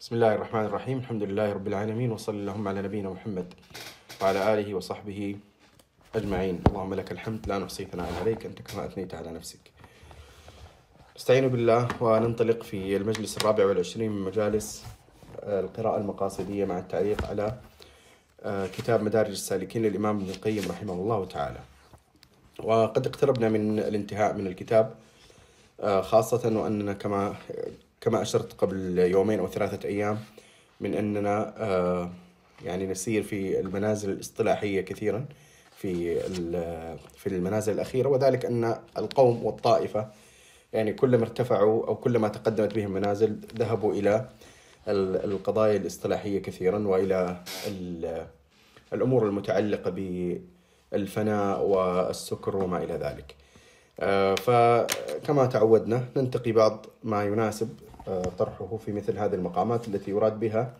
بسم الله الرحمن الرحيم الحمد لله رب العالمين وصلى اللهم على نبينا محمد وعلى آله وصحبه أجمعين اللهم لك الحمد لا نحصي ثناء عليك أنت كما أثنيت على نفسك نستعين بالله وننطلق في المجلس الرابع والعشرين من مجالس القراءة المقاصدية مع التعليق على كتاب مدارج السالكين للإمام ابن القيم رحمه الله تعالى وقد اقتربنا من الانتهاء من الكتاب خاصة وأننا كما كما أشرت قبل يومين أو ثلاثة أيام من أننا آه، يعني نسير في المنازل الاصطلاحية كثيرا في في المنازل الأخيرة وذلك أن القوم والطائفة يعني كلما ارتفعوا أو كلما تقدمت بهم منازل ذهبوا إلى القضايا الاصطلاحية كثيرا وإلى الأمور المتعلقة بالفناء والسكر وما إلى ذلك. فكما تعودنا ننتقي بعض ما يناسب آه، طرحه في مثل هذه المقامات التي يراد بها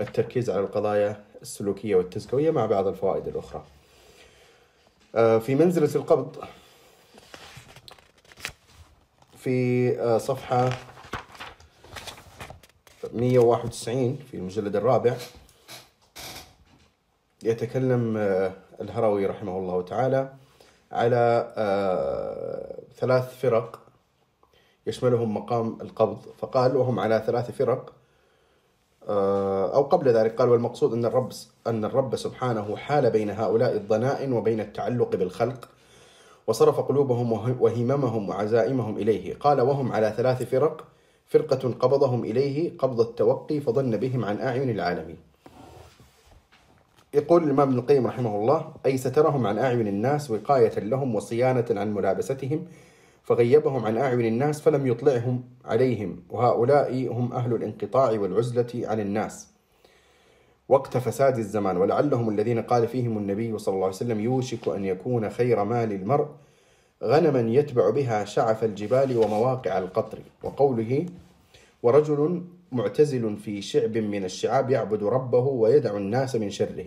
التركيز على القضايا السلوكية والتزكوية مع بعض الفوائد الأخرى. آه، في منزلة القبض في آه، صفحة 191 في المجلد الرابع يتكلم الهروي رحمه الله تعالى على ثلاث فرق يشملهم مقام القبض. فقال وهم على ثلاث فرق آه، أو قبل ذلك قال والمقصود أن الرب أن الرب سبحانه حال بين هؤلاء الضنائن وبين التعلق بالخلق وصرف قلوبهم وهممهم وعزائمهم إليه. قال وهم على ثلاث فرق فرقة قبضهم إليه قبض التوقي فظن بهم عن أعين العالمين. يقول الإمام ابن القيم رحمه الله أي سترهم عن أعين الناس وقاية لهم وصيانة عن ملابستهم فغيبهم عن أعين الناس فلم يطلعهم عليهم وهؤلاء هم أهل الانقطاع والعزلة عن الناس. وقت فساد الزمان ولعلهم الذين قال فيهم النبي صلى الله عليه وسلم يوشك أن يكون خير مال المرء غنما يتبع بها شعف الجبال ومواقع القطر. وقوله ورجل معتزل في شعب من الشعاب يعبد ربه ويدع الناس من شره.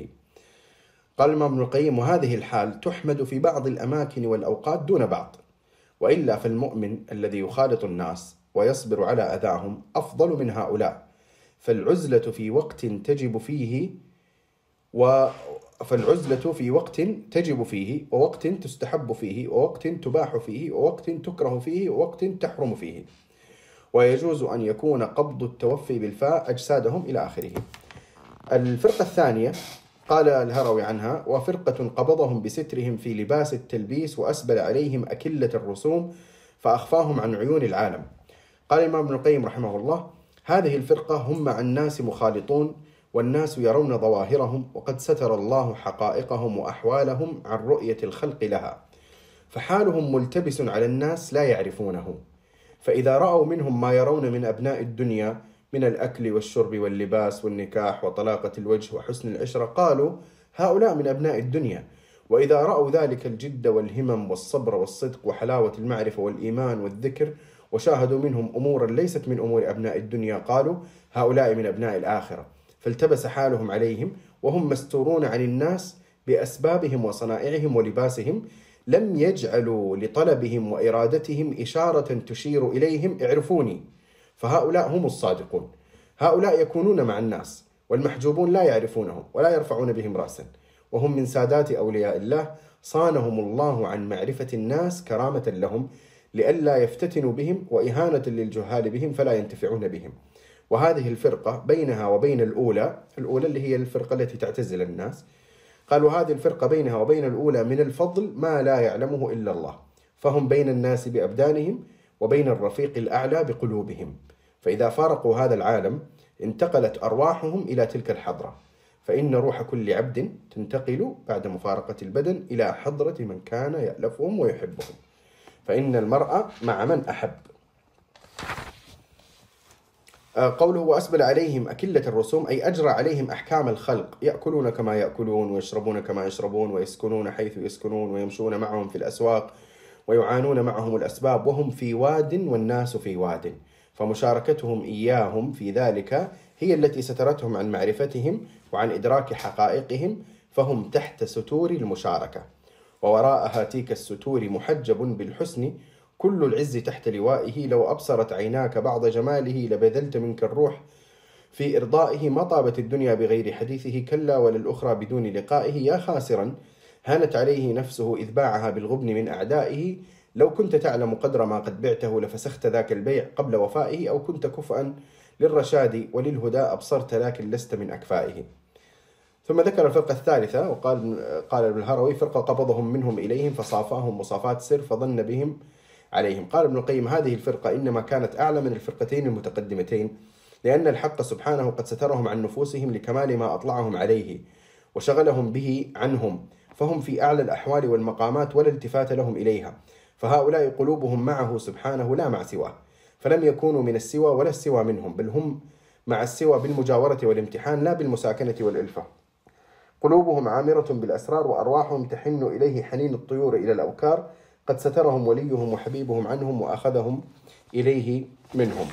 قال الإمام ابن القيم وهذه الحال تحمد في بعض الأماكن والأوقات دون بعض وإلا فالمؤمن الذي يخالط الناس ويصبر على أذاهم أفضل من هؤلاء فالعزلة في وقت تجب فيه و فالعزلة في وقت تجب فيه ووقت تستحب فيه ووقت تباح فيه ووقت تكره فيه ووقت تحرم فيه. ويجوز أن يكون قبض التوفي بالفاء أجسادهم إلى آخره. الفرقة الثانية قال الهروي عنها وفرقة قبضهم بسترهم في لباس التلبيس وأسبل عليهم أكلة الرسوم فأخفاهم عن عيون العالم. قال الإمام ابن القيم رحمه الله هذه الفرقة هم مع الناس مخالطون والناس يرون ظواهرهم وقد ستر الله حقائقهم وأحوالهم عن رؤية الخلق لها. فحالهم ملتبس على الناس لا يعرفونه. فإذا رأوا منهم ما يرون من أبناء الدنيا من الأكل والشرب واللباس والنكاح وطلاقة الوجه وحسن العشرة قالوا هؤلاء من أبناء الدنيا. وإذا رأوا ذلك الجد والهمم والصبر والصدق وحلاوة المعرفة والإيمان والذكر وشاهدوا منهم أمورا ليست من أمور أبناء الدنيا قالوا هؤلاء من أبناء الآخرة. فالتبس حالهم عليهم وهم مستورون عن الناس بأسبابهم وصنائعهم ولباسهم. لم يجعلوا لطلبهم وإرادتهم إشارة تشير إليهم اعرفوني. فهؤلاء هم الصادقون. هؤلاء يكونون مع الناس والمحجوبون لا يعرفونهم ولا يرفعون بهم رأسا. وهم من سادات أولياء الله صانهم الله عن معرفة الناس كرامة لهم لئلا يفتتنوا بهم وإهانة للجهال بهم فلا ينتفعون بهم. وهذه الفرقة بينها وبين الأولى الأولى اللي هي الفرقة التي تعتزل الناس. قال وهذه الفرقة بينها وبين الأولى من الفضل ما لا يعلمه إلا الله. فهم بين الناس بأبدانهم وبين الرفيق الأعلى بقلوبهم. فإذا فارقوا هذا العالم انتقلت أرواحهم إلى تلك الحضرة. فإن روح كل عبد تنتقل بعد مفارقة البدن إلى حضرة من كان يألفهم ويحبهم. فإن المرء مع من أحب. آه، قوله وأسبل عليهم أكلة الرسوم أي أجرى عليهم أحكام الخلق. يأكلون كما يأكلون ويشربون كما يشربون ويسكنون حيث يسكنون ويمشون معهم في الأسواق. ويعانون معهم الأسباب وهم في واد والناس في واد. فمشاركتهم إياهم في ذلك هي التي سترتهم عن معرفتهم وعن إدراك حقائقهم فهم تحت ستور المشاركة. ووراء هاتيك الستور محجب بالحسن كل العز تحت لوائه. لو أبصرت عيناك بعض جماله لبذلت منك الروح في إرضائه. ما طابت الدنيا بغير حديثه كلا ولا الأخرى بدون لقائه. يا خاسرا هانت عليه نفسه إذ باعها بالغبن من أعدائه. لو كنت تعلم قدر ما قد بعته لفسخت ذاك البيع قبل وفائه أو كنت كفءا للرشاد وللهدى أبصرت لكن لست من أكفائه. ثم ذكر الفرقة الثالثة وقال قال ابن الهروي فرقة قبضهم منهم إليهم فصافاهم مصافات سر فظن بهم عليهم. قال ابن القيم هذه الفرقة إنما كانت أعلى من الفرقتين المتقدمتين لأن الحق سبحانه قد سترهم عن نفوسهم لكمال ما أطلعهم عليه وشغلهم به عنهم. فهم في أعلى الأحوال والمقامات ولا التفات لهم إليها. فهؤلاء قلوبهم معه سبحانه لا مع سواه. فلم يكونوا من السوى ولا السوى منهم بل هم مع السوى بالمجاورة والامتحان لا بالمساكنة والإلفة. قلوبهم عامرة بالأسرار وأرواحهم تحن إليه حنين الطيور إلى الأوكار. قد سترهم وليهم وحبيبهم عنهم وأخذهم إليه منهم.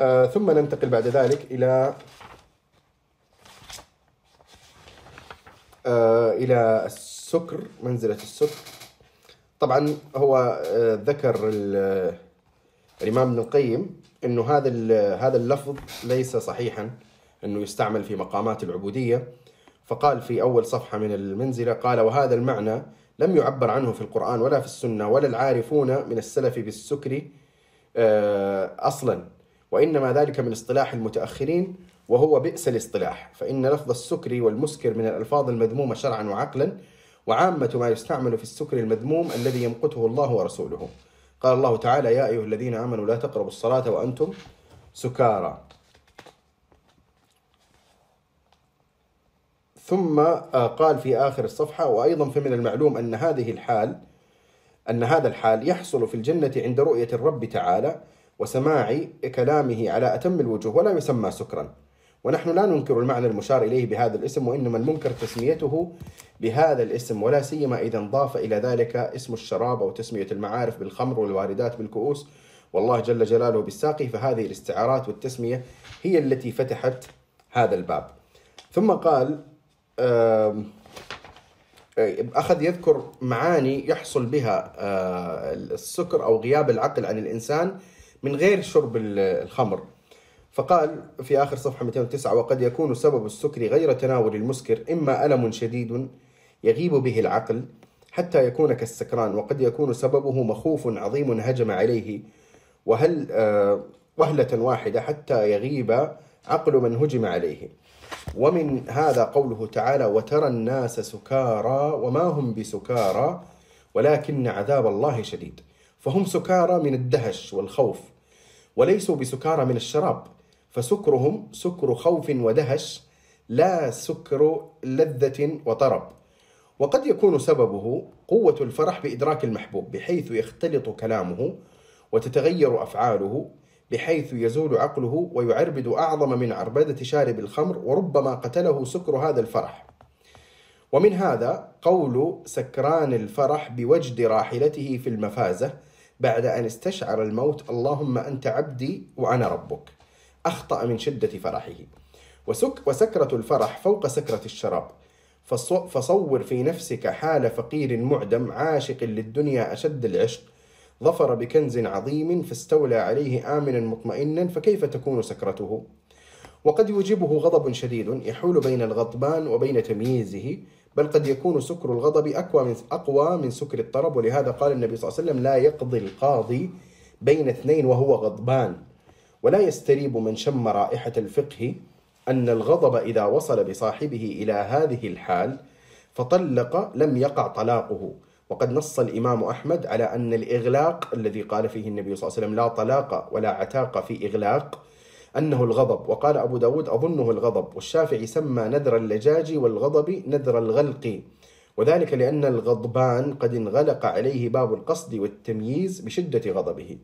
آه ثم ننتقل بعد ذلك إلى آه إلى السكر منزلة السكر. طبعا هو آه ذكر الإمام ابن القيم أنه هذا هذا اللفظ ليس صحيحا أنه يستعمل في مقامات العبودية. فقال في أول صفحة من المنزلة قال وهذا المعنى لم يعبر عنه في القرآن ولا في السنة ولا العارفون من السلف بالسكر آه، أصلا وإنما ذلك من اصطلاح المتأخرين وهو بئس الاصطلاح. فإن لفظ السكر والمسكر من الألفاظ المذمومة شرعا وعقلا وعامة ما يستعمل في السكر المذموم الذي يمقته الله ورسوله. قال الله تعالى يا أيها الذين آمنوا لا تقربوا الصلاة وأنتم سكارى. ثم آه، قال في آخر الصفحة وأيضا فمن المعلوم أن هذه الحال أن هذا الحال يحصل في الجنة عند رؤية الرب تعالى وسماع كلامه على أتم الوجوه ولا يسمى سكرا. ونحن لا ننكر المعنى المشار إليه بهذا الاسم وإنما المنكر تسميته بهذا الاسم ولا سيما إذا انضاف إلى ذلك اسم الشراب أو تسمية المعارف بالخمر والواردات بالكؤوس. والله جل جلاله بالساقي فهذه الاستعارات والتسمية هي التي فتحت هذا الباب. ثم قال أخذ يذكر معاني يحصل بها آه، السكر أو غياب العقل عن الإنسان من غير شرب الخمر. فقال في آخر صفحة 209 وقد يكون سبب السكر غير تناول المسكر إما ألم شديد يغيب به العقل حتى يكون كالسكران وقد يكون سببه مخوف عظيم هجم عليه وهل آه، وهلة واحدة حتى يغيب عقل من هجم عليه. ومن هذا قوله تعالى وترى الناس سكارى وما هم بسكارى ولكن عذاب الله شديد. فهم سكارى من الدهش والخوف وليسوا بسكارى من الشراب. فسكرهم سكر خوف ودهش لا سكر لذة وطرب. وقد يكون سببه قوة الفرح بإدراك المحبوب بحيث يختلط كلامه وتتغير أفعاله بحيث يزول عقله ويعربد أعظم من عربدة شارب الخمر وربما قتله سكر هذا الفرح. ومن هذا قول سكران الفرح بوجد راحلته في المفازة بعد أن استشعر الموت اللهم أنت عبدي وأنا ربك. أخطأ من شدة فرحه. وسك وسكرة الفرح فوق سكرة الشراب. فصور في نفسك حال فقير معدم عاشق للدنيا أشد العشق. ظفر بكنز عظيم فاستولى عليه آمنا مطمئنا فكيف تكون سكرته؟ وقد يوجبه غضب شديد يحول بين الغضبان وبين تمييزه. بل قد يكون سكر الغضب أقوى من أقوى من سكر الطرب. ولهذا قال النبي صلى الله عليه وسلم لا يقضي القاضي بين اثنين وهو غضبان. ولا يستريب من شم رائحة الفقه أن الغضب إذا وصل بصاحبه إلى هذه الحال فطلق لم يقع طلاقه. وقد نص الإمام أحمد على أن الإغلاق الذي قال فيه النبي صلى الله عليه وسلم لا طلاق ولا عتاق في إغلاق أنه الغضب. وقال أبو داود أظنه الغضب. والشافعي سمى نذر اللجاج والغضب نذر الغلق. وذلك لأن الغضبان قد انغلق عليه باب القصد والتمييز بشدة غضبه.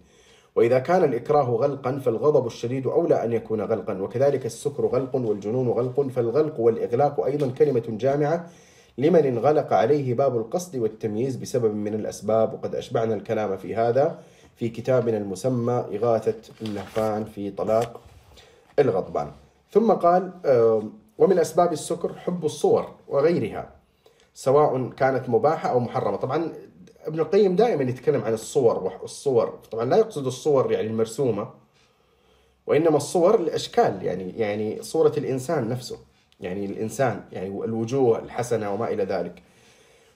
وإذا كان الإكراه غلقا فالغضب الشديد أولى أن يكون غلقا وكذلك السكر غلق والجنون غلق فالغلق والإغلاق أيضا كلمة جامعة لمن انغلق عليه باب القصد والتمييز بسبب من الأسباب. وقد أشبعنا الكلام في هذا في كتابنا المسمى إغاثة اللهفان في طلاق الغضبان. ثم قال ومن أسباب السكر حب الصور وغيرها سواء كانت مباحة أو محرمة. طبعا ابن القيم دائما يتكلم عن الصور والصور طبعا لا يقصد الصور يعني المرسومة وإنما الصور الأشكال يعني يعني صورة الإنسان نفسه يعني الإنسان يعني الوجوه الحسنة وما إلى ذلك.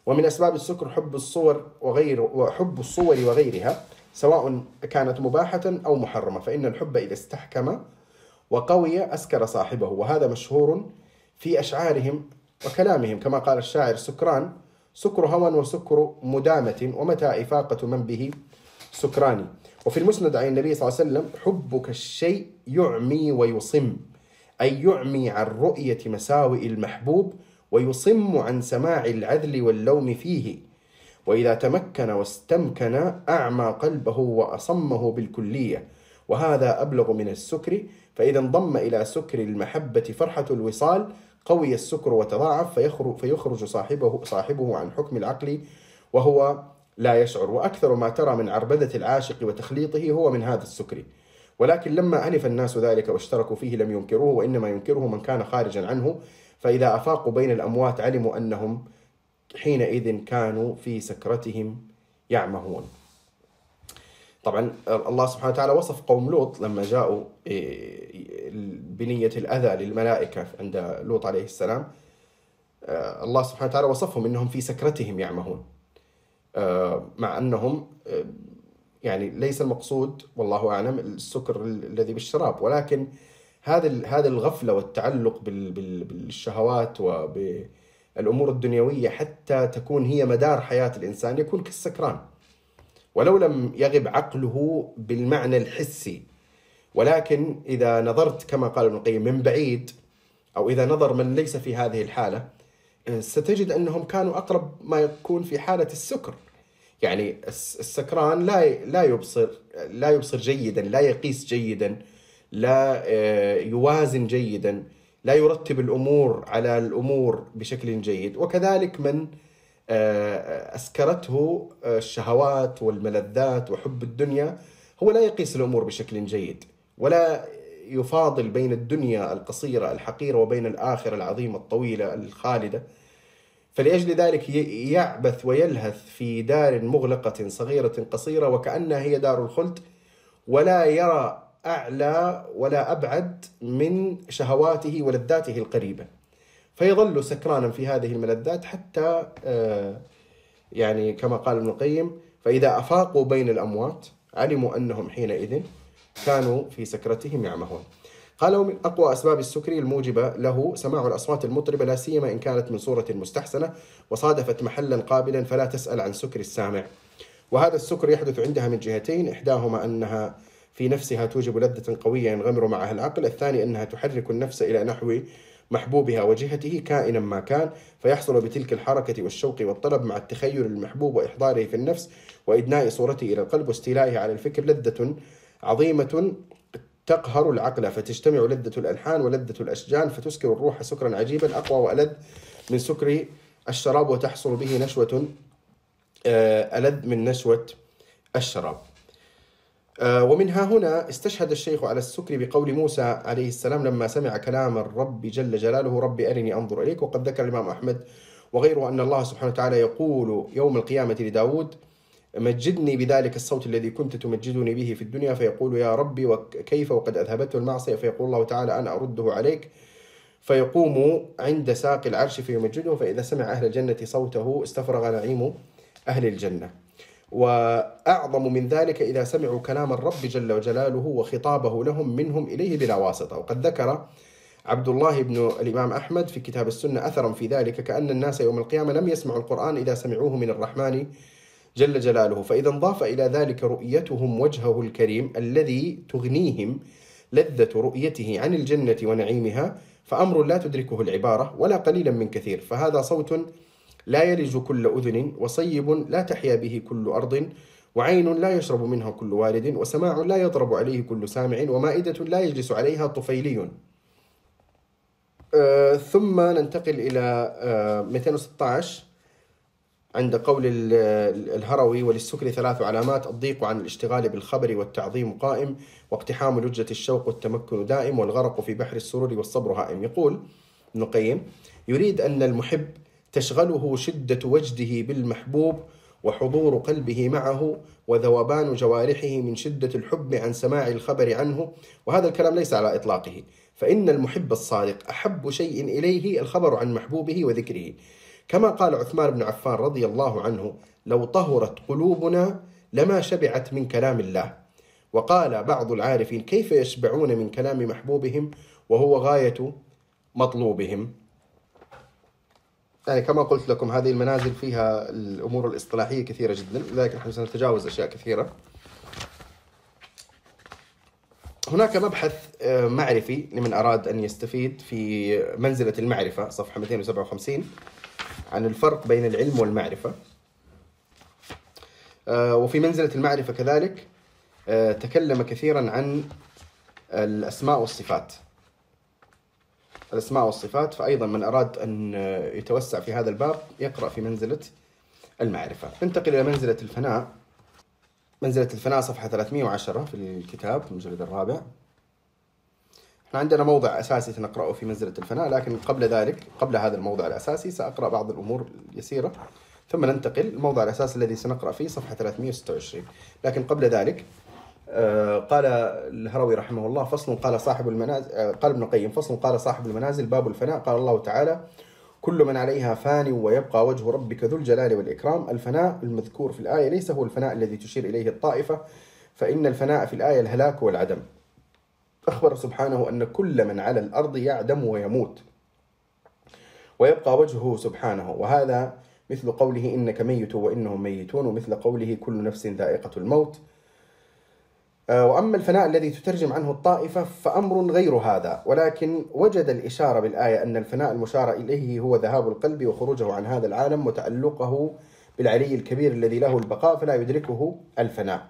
ومن أسباب السكر حب الصور وغير وحب الصور وغيرها سواء كانت مباحة أو محرمة فإن الحب إذا استحكم وقوي أسكر صاحبه وهذا مشهور في أشعارهم وكلامهم. كما قال الشاعر سكران سكر هوى وسكر مدامة ومتى إفاقة من به؟ سكران وفي المسند عن النبي صلى الله عليه وسلم حبك الشيء يعمي ويصم أي يعمي عن رؤية مساوئ المحبوب ويصم عن سماع العدل واللوم فيه. وإذا تمكن واستمكن أعمى قلبه وأصمه بالكلية. وهذا أبلغ من السكر فإذا انضم إلى سكر المحبة فرحة الوصال قوي السكر وتضاعف فيخرج, فيخرج صاحبه, صاحبه عن حكم العقل وهو لا يشعر. وأكثر ما ترى من عربدة العاشق وتخليطه هو من هذا السكر. ولكن لما ألف الناس ذلك واشتركوا فيه لم ينكروه وإنما ينكره من كان خارجا عنه. فإذا أفاقوا بين الأموات علموا أنهم حينئذ كانوا في سكرتهم يعمهون. طبعا الله سبحانه وتعالى وصف قوم لوط لما جاءوا إيه، بنية الأذى للملائكة عند لوط عليه السلام. آه، الله سبحانه وتعالى وصفهم أنهم في سكرتهم يعمهون. آه، مع أنهم آه، يعني ليس المقصود والله أعلم السكر الذي بالشراب. ولكن هذا هذه الغفلة والتعلق بالشهوات وبالأمور الدنيوية حتى تكون هي مدار حياة الإنسان يكون كالسكران. ولو لم يغب عقله بالمعنى الحسي ولكن إذا نظرت كما قال ابن القيم من بعيد أو إذا نظر من ليس في هذه الحالة ستجد أنهم كانوا أقرب ما يكون في حالة السكر. يعني السكران لا لا يبصر لا يبصر جيدا لا يقيس جيدا لا آه، يوازن جيدا لا يرتب الأمور على الأمور بشكل جيد. وكذلك من آه، أسكرته آه، الشهوات والملذات وحب الدنيا هو لا يقيس الأمور بشكل جيد. ولا يفاضل بين الدنيا القصيرة الحقيرة وبين الآخرة العظيمة الطويلة الخالدة. فلأجل ذلك يعبث ويلهث في دار مغلقة صغيرة قصيرة وكأنها هي دار الخلد ولا يرى أعلى ولا أبعد من شهواته ولذاته القريبة. فيظل سكرانا في هذه الملذات حتى آه، يعني كما قال ابن القيم فإذا أفاقوا بين الأموات علموا أنهم حينئذ كانوا في سكرتهم يعمهون. قال ومن أقوى أسباب السكر الموجبة له سماع الأصوات المطربة لا سيما إن كانت من صورة مستحسنة وصادفت محلا قابلا فلا تسأل عن سكر السامع. وهذا السكر يحدث عندها من جهتين إحداهما أنها في نفسها توجب لذة قوية ينغمر معها العقل الثاني أنها تحرك النفس إلى نحو محبوبها وجهته كائنا ما كان فيحصل بتلك الحركة والشوق والطلب مع التخيل المحبوب وإحضاره في النفس وإدناء صورته إلى القلب واستيلائه على الفكر لذة عظيمة تقهر العقل فتجتمع لذة الألحان ولذة الأشجان فتسكر الروح سكرا عجيبا أقوى وألذ من سكر الشراب وتحصل به نشوة آه، ألذ من نشوة الشراب. آه، ومنها هنا استشهد الشيخ على السكر بقول موسى عليه السلام لما سمع كلام الرب جل جلاله رب أرني أنظر إليك. وقد ذكر الإمام أحمد وغيره أن الله سبحانه وتعالى يقول يوم القيامة لداود مجدني بذلك الصوت الذي كنت تمجدني به في الدنيا فيقول يا ربي وكيف وقد أذهبته المعصية فيقول الله تعالى أنا أرده عليك. فيقوم عند ساق العرش فيمجده فإذا سمع أهل الجنة صوته استفرغ نعيم أهل الجنة. وأعظم من ذلك إذا سمعوا كلام الرب جل وجلاله وخطابه لهم منهم إليه بلا واسطة. وقد ذكر عبد الله بن الإمام أحمد في كتاب السنة أثرا في ذلك كأن الناس يوم القيامة لم يسمعوا القرآن إذا سمعوه من الرحمن جل جلاله. فإذا انضاف إلى ذلك رؤيتهم وجهه الكريم الذي تغنيهم لذة رؤيته عن الجنة ونعيمها فأمر لا تدركه العبارة ولا قليلا من كثير. فهذا صوت لا يلج كل أذن وصيب لا تحيا به كل أرض وعين لا يشرب منها كل والد وسماع لا يضرب عليه كل سامع ومائدة لا يجلس عليها طفيلي. آه ثم ننتقل إلى آه 216 عند قول الهروي وللسكر ثلاث علامات الضيق عن الاشتغال بالخبر والتعظيم قائم واقتحام لجة الشوق والتمكن دائم والغرق في بحر السرور والصبر هائم. يقول ابن القيم يريد أن المحب تشغله شدة وجده بالمحبوب وحضور قلبه معه وذوبان جوارحه من شدة الحب عن سماع الخبر عنه وهذا الكلام ليس على إطلاقه. فإن المحب الصادق أحب شيء إليه الخبر عن محبوبه وذكره. كما قال عثمان بن عفان رضي الله عنه لو طهرت قلوبنا لما شبعت من كلام الله. وقال بعض العارفين كيف يشبعون من كلام محبوبهم وهو غاية مطلوبهم؟ يعني كما قلت لكم هذه المنازل فيها الأمور الإصطلاحية كثيرة جدا لذلك نحن سنتجاوز أشياء كثيرة. هناك مبحث آه، معرفي لمن أراد أن يستفيد في منزلة المعرفة صفحة 257 عن الفرق بين العلم والمعرفة. آه، وفي منزلة المعرفة كذلك آه، تكلم كثيرا عن الأسماء والصفات. الأسماء والصفات فأيضا من أراد أن يتوسع في هذا الباب يقرأ في منزلة المعرفة. ننتقل إلى منزلة الفناء. منزلة الفناء صفحة 310 في الكتاب المجلد الرابع. إحنا عندنا موضع أساسي سنقرأه في منزلة الفناء لكن قبل ذلك قبل هذا الموضع الأساسي سأقرأ بعض الأمور اليسيرة. ثم ننتقل الموضع الأساسي الذي سنقرأ فيه صفحة 326 لكن قبل ذلك آه، قال الهروي رحمه الله فصل قال صاحب المنازل آه، قال ابن القيم فصل قال صاحب المنازل باب الفناء. قال الله تعالى كل من عليها فان ويبقى وجه ربك ذو الجلال والإكرام. الفناء المذكور في الآية ليس هو الفناء الذي تشير إليه الطائفة فإن الفناء في الآية الهلاك والعدم. أخبر سبحانه أن كل من على الأرض يعدم ويموت. ويبقى وجهه سبحانه. وهذا مثل قوله إنك ميت وإنهم ميتون ومثل قوله كل نفس ذائقة الموت. آه، وأما الفناء الذي تترجم عنه الطائفة فأمر غير هذا. ولكن وجد الإشارة بالآية أن الفناء المشار إليه هو ذهاب القلب وخروجه عن هذا العالم وتعلقه بالعلي الكبير الذي له البقاء فلا يدركه الفناء.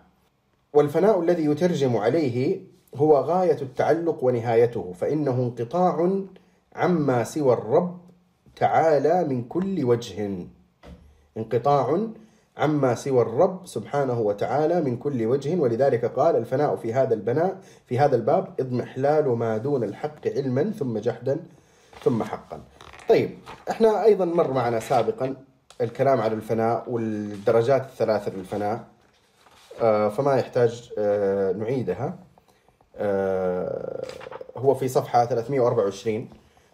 والفناء الذي يترجم عليه هو غاية التعلق ونهايته فإنه انقطاع عما سوى الرب تعالى من كل وجه انقطاع عما سوى الرب سبحانه وتعالى من كل وجه ولذلك قال الفناء في هذا البناء في هذا الباب اضمحلال ما دون الحق علما ثم جحدا ثم حقا. طيب إحنا أيضا مر معنا سابقا الكلام على الفناء والدرجات الثلاثة للفناء آه، فما يحتاج آه، نعيدها. آه، هو في صفحة 324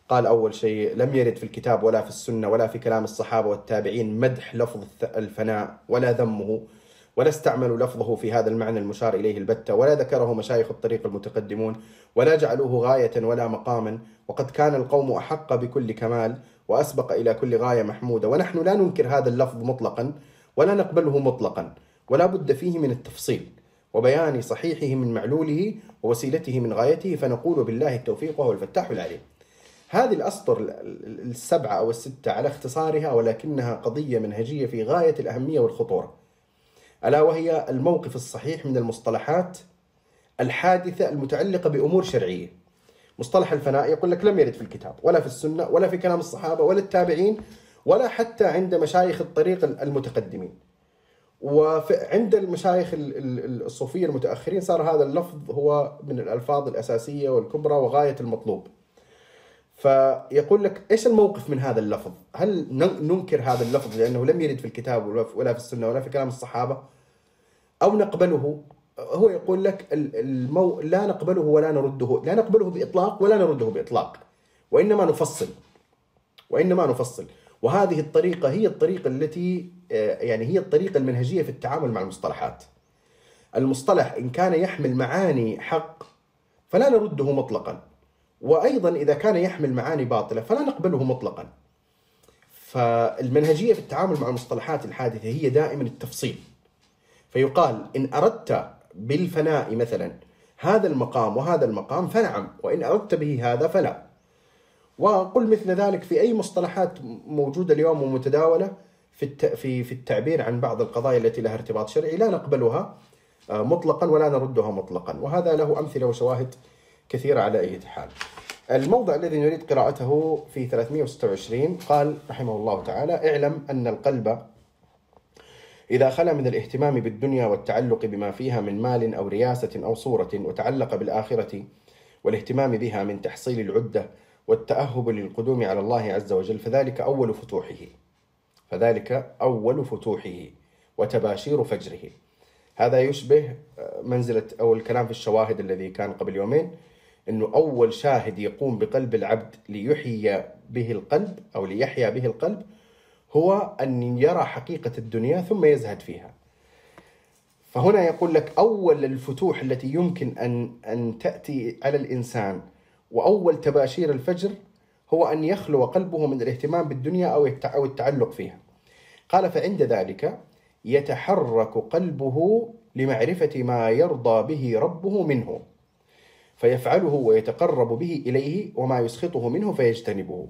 قال أول شيء لم يرد في الكتاب ولا في السنة ولا في كلام الصحابة والتابعين مدح لفظ الفناء ولا ذمه ولا استعملوا لفظه في هذا المعنى المشار إليه البتة ولا ذكره مشايخ الطريق المتقدمون ولا جعلوه غاية ولا مقاما وقد كان القوم أحق بكل كمال وأسبق إلى كل غاية محمودة. ونحن لا ننكر هذا اللفظ مطلقا ولا نقبله مطلقا ولا بد فيه من التفصيل. وبيان صحيحه من معلوله ووسيلته من غايته فنقول بالله التوفيق وهو الفتاح العليم. هذه الأسطر السبعة أو الستة على اختصارها ولكنها قضية منهجية في غاية الأهمية والخطورة. ألا وهي الموقف الصحيح من المصطلحات الحادثة المتعلقة بأمور شرعية. مصطلح الفناء يقول لك لم يرد في الكتاب ولا في السنة ولا في كلام الصحابة ولا التابعين ولا حتى عند مشايخ الطريق المتقدمين. وعند المشايخ الصوفية المتأخرين صار هذا اللفظ هو من الألفاظ الأساسية والكبرى وغاية المطلوب فيقول لك إيش الموقف من هذا اللفظ؟ هل ننكر هذا اللفظ لأنه لم يرد في الكتاب ولا في السنة ولا في كلام الصحابة؟ أو نقبله؟ هو يقول لك المو... لا نقبله ولا نرده، لا نقبله بإطلاق ولا نرده بإطلاق. وإنما نفصل. وإنما نفصل، وهذه الطريقة هي الطريقة التي آه، يعني هي الطريقة المنهجية في التعامل مع المصطلحات. المصطلح إن كان يحمل معاني حق فلا نرده مطلقا. وأيضا إذا كان يحمل معاني باطلة فلا نقبله مطلقا. فالمنهجية في التعامل مع المصطلحات الحادثة هي دائما التفصيل. فيقال إن أردت بالفناء مثلا هذا المقام وهذا المقام فنعم وإن أردت به هذا فلا. وقل مثل ذلك في أي مصطلحات موجودة اليوم ومتداولة في في في التعبير عن بعض القضايا التي لها ارتباط شرعي. لا نقبلها آه، مطلقا ولا نردها مطلقا. وهذا له أمثلة وشواهد كثيرة على أي حال. الموضع الذي نريد قراءته في 326 قال رحمه الله تعالى اعلم أن القلب إذا خلا من الاهتمام بالدنيا والتعلق بما فيها من مال أو رياسة أو صورة وتعلق بالآخرة والاهتمام بها من تحصيل العدة والتأهب للقدوم على الله عز وجل فذلك أول فتوحه. فذلك أول فتوحه وتباشير فجره. هذا يشبه منزلة أو الكلام في الشواهد الذي كان قبل يومين أنه أول شاهد يقوم بقلب العبد ليحيي به القلب أو ليحيا به القلب هو أن يرى حقيقة الدنيا ثم يزهد فيها. فهنا يقول لك أول الفتوح التي يمكن أن أن تأتي على الإنسان وأول تباشير الفجر هو أن يخلو قلبه من الاهتمام بالدنيا أو التعلق فيها. قال فعند ذلك يتحرك قلبه لمعرفة ما يرضى به ربه منه فيفعله ويتقرب به إليه وما يسخطه منه فيجتنبه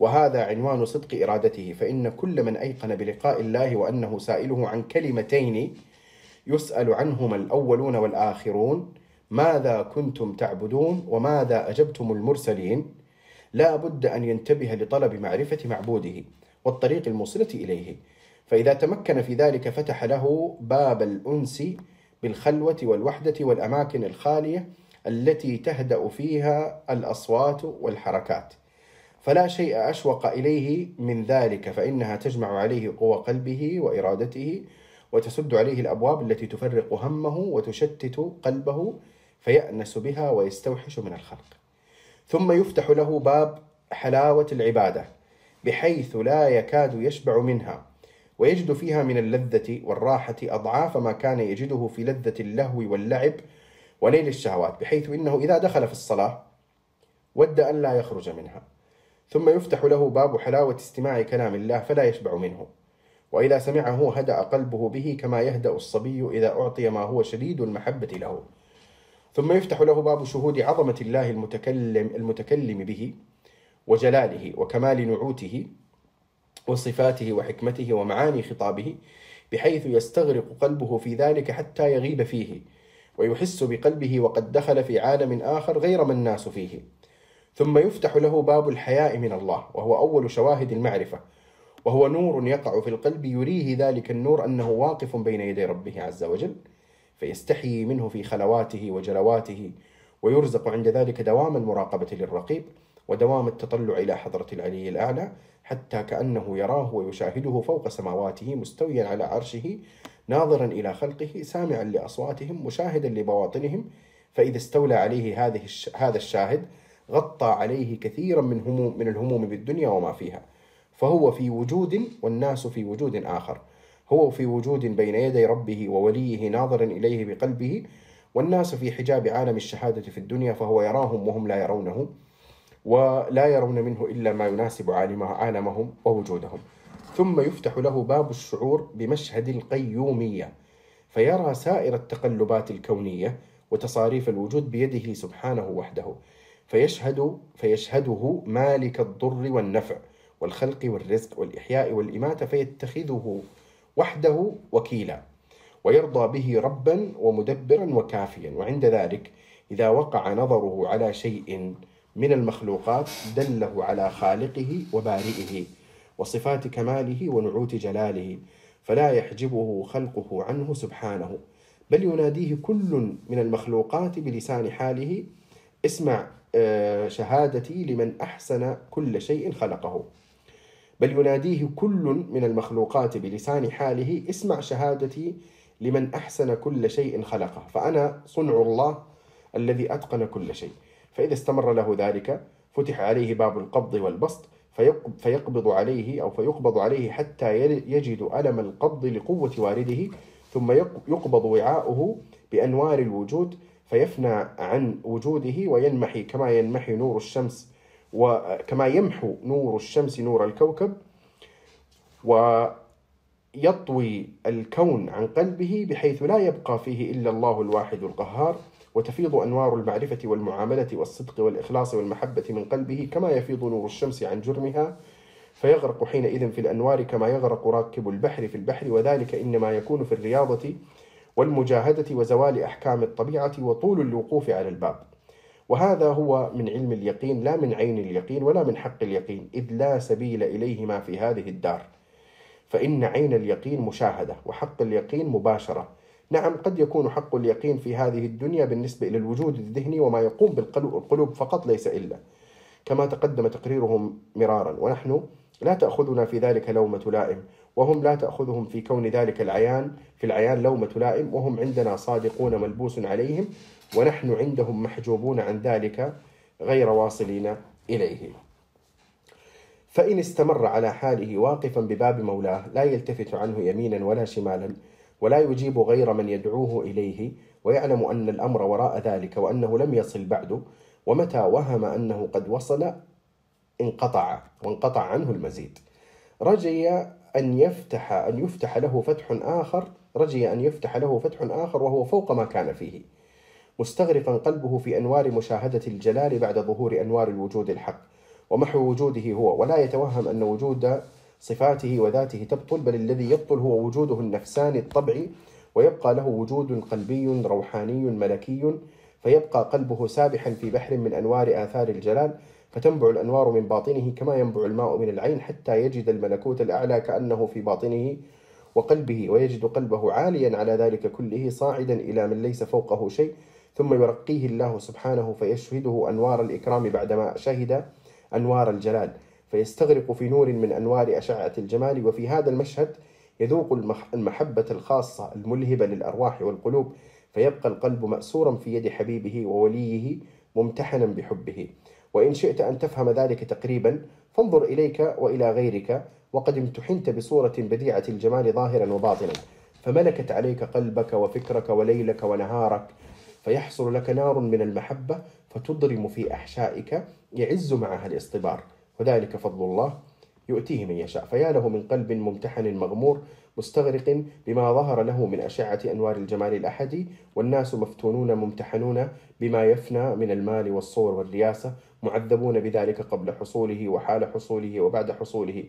وهذا عنوان صدق إرادته فإن كل من أيقن بلقاء الله وأنه سائله عن كلمتين يسأل عنهما الأولون والآخرون ماذا كنتم تعبدون وماذا أجبتم المرسلين؟ لا بد أن ينتبه لطلب معرفة معبوده والطريق الموصلة إليه. فإذا تمكن في ذلك فتح له باب الأنس بالخلوة والوحدة والأماكن الخالية التي تهدأ فيها الأصوات والحركات. فلا شيء أشوق إليه من ذلك فإنها تجمع عليه قوى قلبه وإرادته وتسد عليه الأبواب التي تفرق همه وتشتت قلبه فيأنس بها ويستوحش من الخلق. ثم يفتح له باب حلاوة العبادة بحيث لا يكاد يشبع منها ويجد فيها من اللذة والراحة أضعاف ما كان يجده في لذة اللهو واللعب ونيل الشهوات بحيث إنه إذا دخل في الصلاة ود أن لا يخرج منها. ثم يفتح له باب حلاوة استماع كلام الله فلا يشبع منه. وإذا سمعه هدأ قلبه به كما يهدأ الصبي إذا أعطي ما هو شديد المحبة له. ثم يفتح له باب شهود عظمة الله المتكلم المتكلم به وجلاله وكمال نعوته وصفاته وحكمته ومعاني خطابه بحيث يستغرق قلبه في ذلك حتى يغيب فيه ويحس بقلبه وقد دخل في عالم آخر غير ما الناس فيه. ثم يفتح له باب الحياء من الله وهو أول شواهد المعرفة وهو نور يقع في القلب يريه ذلك النور أنه واقف بين يدي ربه عز وجل. فيستحيي منه في خلواته وجلواته ويرزق عند ذلك دوام المراقبة للرقيب ودوام التطلع إلى حضرة العلي الأعلى حتى كأنه يراه ويشاهده فوق سماواته مستويا على عرشه ناظرا إلى خلقه سامعا لأصواتهم مشاهدا لبواطنهم. فإذا استولى عليه هذه هذا الشاهد غطى عليه كثيرا من هموم من الهموم بالدنيا وما فيها. فهو في وجود والناس في وجود آخر. هو في وجود بين يدي ربه ووليه ناظرا إليه بقلبه والناس في حجاب عالم الشهادة في الدنيا فهو يراهم وهم لا يرونه ولا يرون منه إلا ما يناسب عالمهم ووجودهم. ثم يفتح له باب الشعور بمشهد القيومية فيرى سائر التقلبات الكونية وتصاريف الوجود بيده سبحانه وحده فيشهد فيشهده مالك الضر والنفع والخلق والرزق والإحياء والإماتة فيتخذه وحده وكيلا ويرضى به ربا ومدبرا وكافيا. وعند ذلك إذا وقع نظره على شيء من المخلوقات دله على خالقه وبارئه وصفات كماله ونعوت جلاله فلا يحجبه خلقه عنه سبحانه. بل يناديه كل من المخلوقات بلسان حاله اسمع آه، شهادتي لمن أحسن كل شيء خلقه. بل يناديه كل من المخلوقات بلسان حاله اسمع شهادتي لمن أحسن كل شيء خلقه. فأنا صنع الله الذي أتقن كل شيء. فإذا استمر له ذلك فتح عليه باب القبض والبسط فيقبض عليه أو فيقبض عليه حتى يجد ألم القبض لقوة وارده ثم يقبض وعاؤه بأنوار الوجود فيفنى عن وجوده وينمحي كما ينمحي نور الشمس وكما يمحو نور الشمس نور الكوكب ويطوي الكون عن قلبه بحيث لا يبقى فيه إلا الله الواحد القهار وتفيض أنوار المعرفة والمعاملة والصدق والإخلاص والمحبة من قلبه كما يفيض نور الشمس عن جرمها. فيغرق حينئذ في الأنوار كما يغرق راكب البحر في البحر وذلك إنما يكون في الرياضة والمجاهدة وزوال أحكام الطبيعة وطول الوقوف على الباب. وهذا هو من علم اليقين لا من عين اليقين ولا من حق اليقين إذ لا سبيل إليهما في هذه الدار. فإن عين اليقين مشاهدة وحق اليقين مباشرة. نعم قد يكون حق اليقين في هذه الدنيا بالنسبة إلى الوجود الذهني وما يقوم بالقلوب فقط ليس إلا. كما تقدم تقريرهم مرارا ونحن لا تأخذنا في ذلك لومة لائم وهم لا تأخذهم في كون ذلك العيان في العيان لومة لائم وهم عندنا صادقون ملبوس عليهم ونحن عندهم محجوبون عن ذلك غير واصلين إليه. فإن استمر على حاله واقفا بباب مولاه لا يلتفت عنه يمينا ولا شمالا ولا يجيب غير من يدعوه إليه ويعلم أن الأمر وراء ذلك وأنه لم يصل بعد ومتى وهم أنه قد وصل انقطع وانقطع عنه المزيد. رجي أن يفتح أن يفتح له فتح آخر رجي أن يفتح له فتح آخر وهو فوق ما كان فيه. مستغرقا قلبه في أنوار مشاهدة الجلال بعد ظهور أنوار الوجود الحق ومحو وجوده هو ولا يتوهم أن وجود صفاته وذاته تبطل بل الذي يبطل هو وجوده النفساني الطبعي ويبقى له وجود قلبي روحاني ملكي فيبقى قلبه سابحا في بحر من أنوار آثار الجلال فتنبع الأنوار من باطنه كما ينبع الماء من العين حتى يجد الملكوت الأعلى كأنه في باطنه وقلبه ويجد قلبه عاليا على ذلك كله صاعدا إلى من ليس فوقه شيء. ثم يرقيه الله سبحانه فيشهده أنوار الإكرام بعدما شهد أنوار الجلال فيستغرق في نور من أنوار أشعة الجمال وفي هذا المشهد يذوق المحبة الخاصة الملهبة للأرواح والقلوب فيبقى القلب مأسورا في يد حبيبه ووليه ممتحنا بحبه. وإن شئت أن تفهم ذلك تقريبا فانظر إليك وإلى غيرك وقد امتحنت بصورة بديعة الجمال ظاهرا وباطنا فملكت عليك قلبك وفكرك وليلك ونهارك فيحصل لك نار من المحبة فتضرم في أحشائك يعز معها الاصطبار. وذلك فضل الله يؤتيه من يشاء. فيا له من قلب ممتحن مغمور مستغرق بما ظهر له من أشعة أنوار الجمال الأحدي والناس مفتونون ممتحنون بما يفنى من المال والصور والرياسة معذبون بذلك قبل حصوله وحال حصوله وبعد حصوله.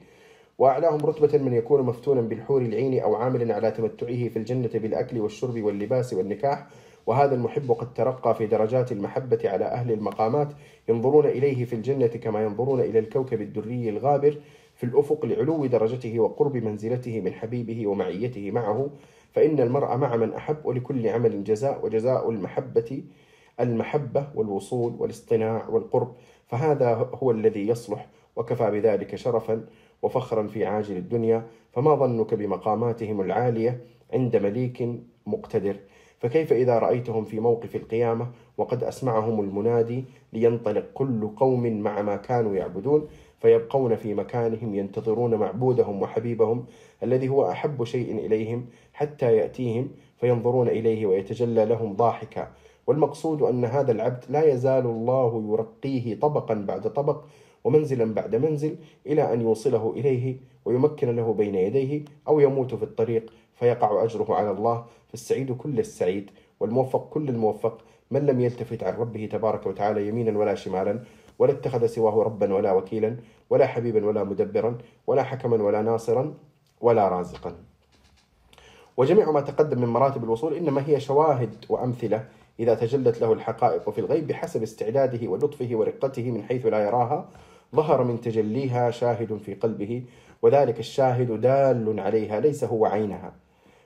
وأعلاهم رتبة من يكون مفتونا بالحور العين أو عاملا على تمتعه في الجنة بالأكل والشرب واللباس والنكاح وهذا المحب قد ترقى في درجات المحبة على أهل المقامات ينظرون إليه في الجنة كما ينظرون إلى الكوكب الدري الغابر في الأفق لعلو درجته وقرب منزلته من حبيبه ومعيته معه. فإن المرء مع من أحب ولكل عمل جزاء وجزاء المحبة المحبة والوصول والاصطناع والقرب. فهذا هو الذي يصلح وكفى بذلك شرفا وفخرا في عاجل الدنيا. فما ظنك بمقاماتهم العالية عند مليك مقتدر؟ فكيف إذا رأيتهم في موقف القيامة وقد أسمعهم المنادي لينطلق كل قوم مع ما كانوا يعبدون فيبقون في مكانهم ينتظرون معبودهم وحبيبهم الذي هو أحب شيء إليهم حتى يأتيهم فينظرون إليه ويتجلى لهم ضاحكا. والمقصود أن هذا العبد لا يزال الله يرقيه طبقا بعد طبق ومنزلا بعد منزل إلى أن يوصله إليه ويمكن له بين يديه أو يموت في الطريق فيقع أجره على الله فالسعيد كل السعيد والموفق كل الموفق. من لم يلتفت عن ربه تبارك وتعالى يمينا ولا شمالا ولا اتخذ سواه ربا ولا وكيلا ولا حبيبا ولا مدبرا ولا حكما ولا ناصرا ولا رازقا. وجميع ما تقدم من مراتب الوصول إنما هي شواهد وأمثلة إذا تجلت له الحقائق في الغيب بحسب استعداده ولطفه ورقته من حيث لا يراها. ظهر من تجليها شاهد في قلبه وذلك الشاهد دال عليها ليس هو عينها.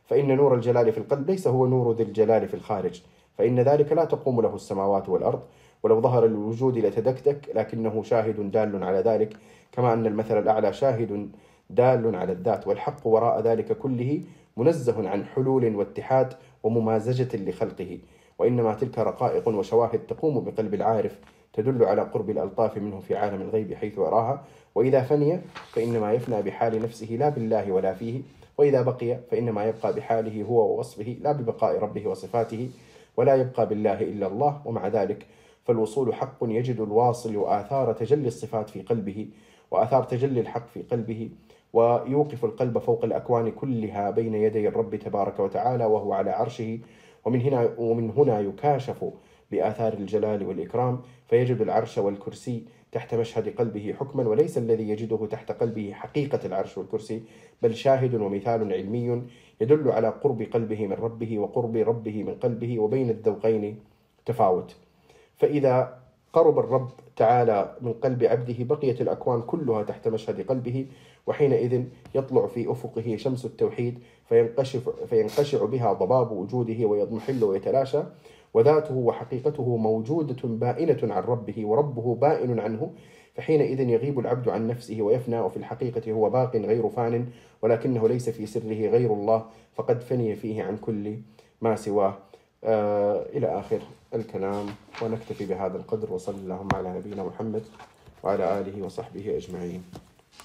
فإن نور الجلال في القلب ليس هو نور ذي الجلال في الخارج فإن ذلك لا تقوم له السماوات والأرض ولو ظهر الوجود لتدكتك لكنه شاهد دال على ذلك كما أن المثل الأعلى شاهد دال على الذات والحق وراء ذلك كله منزه عن حلول واتحاد وممازجة لخلقه. وإنما تلك رقائق وشواهد تقوم بقلب العارف تدل على قرب الألطاف منه في عالم الغيب حيث يراها وإذا فني فإنما يفنى بحال نفسه لا بالله ولا فيه. وإذا بقي فإنما يبقى بحاله هو ووصفه لا ببقاء ربه وصفاته ولا يبقى بالله إلا الله ومع ذلك فالوصول حق يجد الواصل آثار تجلي الصفات في قلبه وآثار تجلي الحق في قلبه ويوقف القلب فوق الأكوان كلها بين يدي الرب تبارك وتعالى وهو على عرشه ومن هنا ومن هنا يكاشف بآثار الجلال والإكرام فيجد العرش والكرسي تحت مشهد قلبه حكما وليس الذي يجده تحت قلبه حقيقة العرش والكرسي بل شاهد ومثال علمي يدل على قرب قلبه من ربه وقرب ربه من قلبه وبين الذوقين تفاوت. فإذا قرب الرب تعالى من قلب عبده بقيت الأكوان كلها تحت مشهد قلبه وحينئذ يطلع في أفقه شمس التوحيد فينقشف فينقشع بها ضباب وجوده ويضمحل ويتلاشى. وذاته وحقيقته موجودة بائنة عن ربه وربه بائن عنه فحينئذ يغيب العبد عن نفسه ويفنى وفي الحقيقة هو باق غير فان ولكنه ليس في سره غير الله فقد فني فيه عن كل ما سواه. آه إلى آخر الكلام ونكتفي بهذا القدر وصلى اللهم على نبينا محمد وعلى آله وصحبه أجمعين.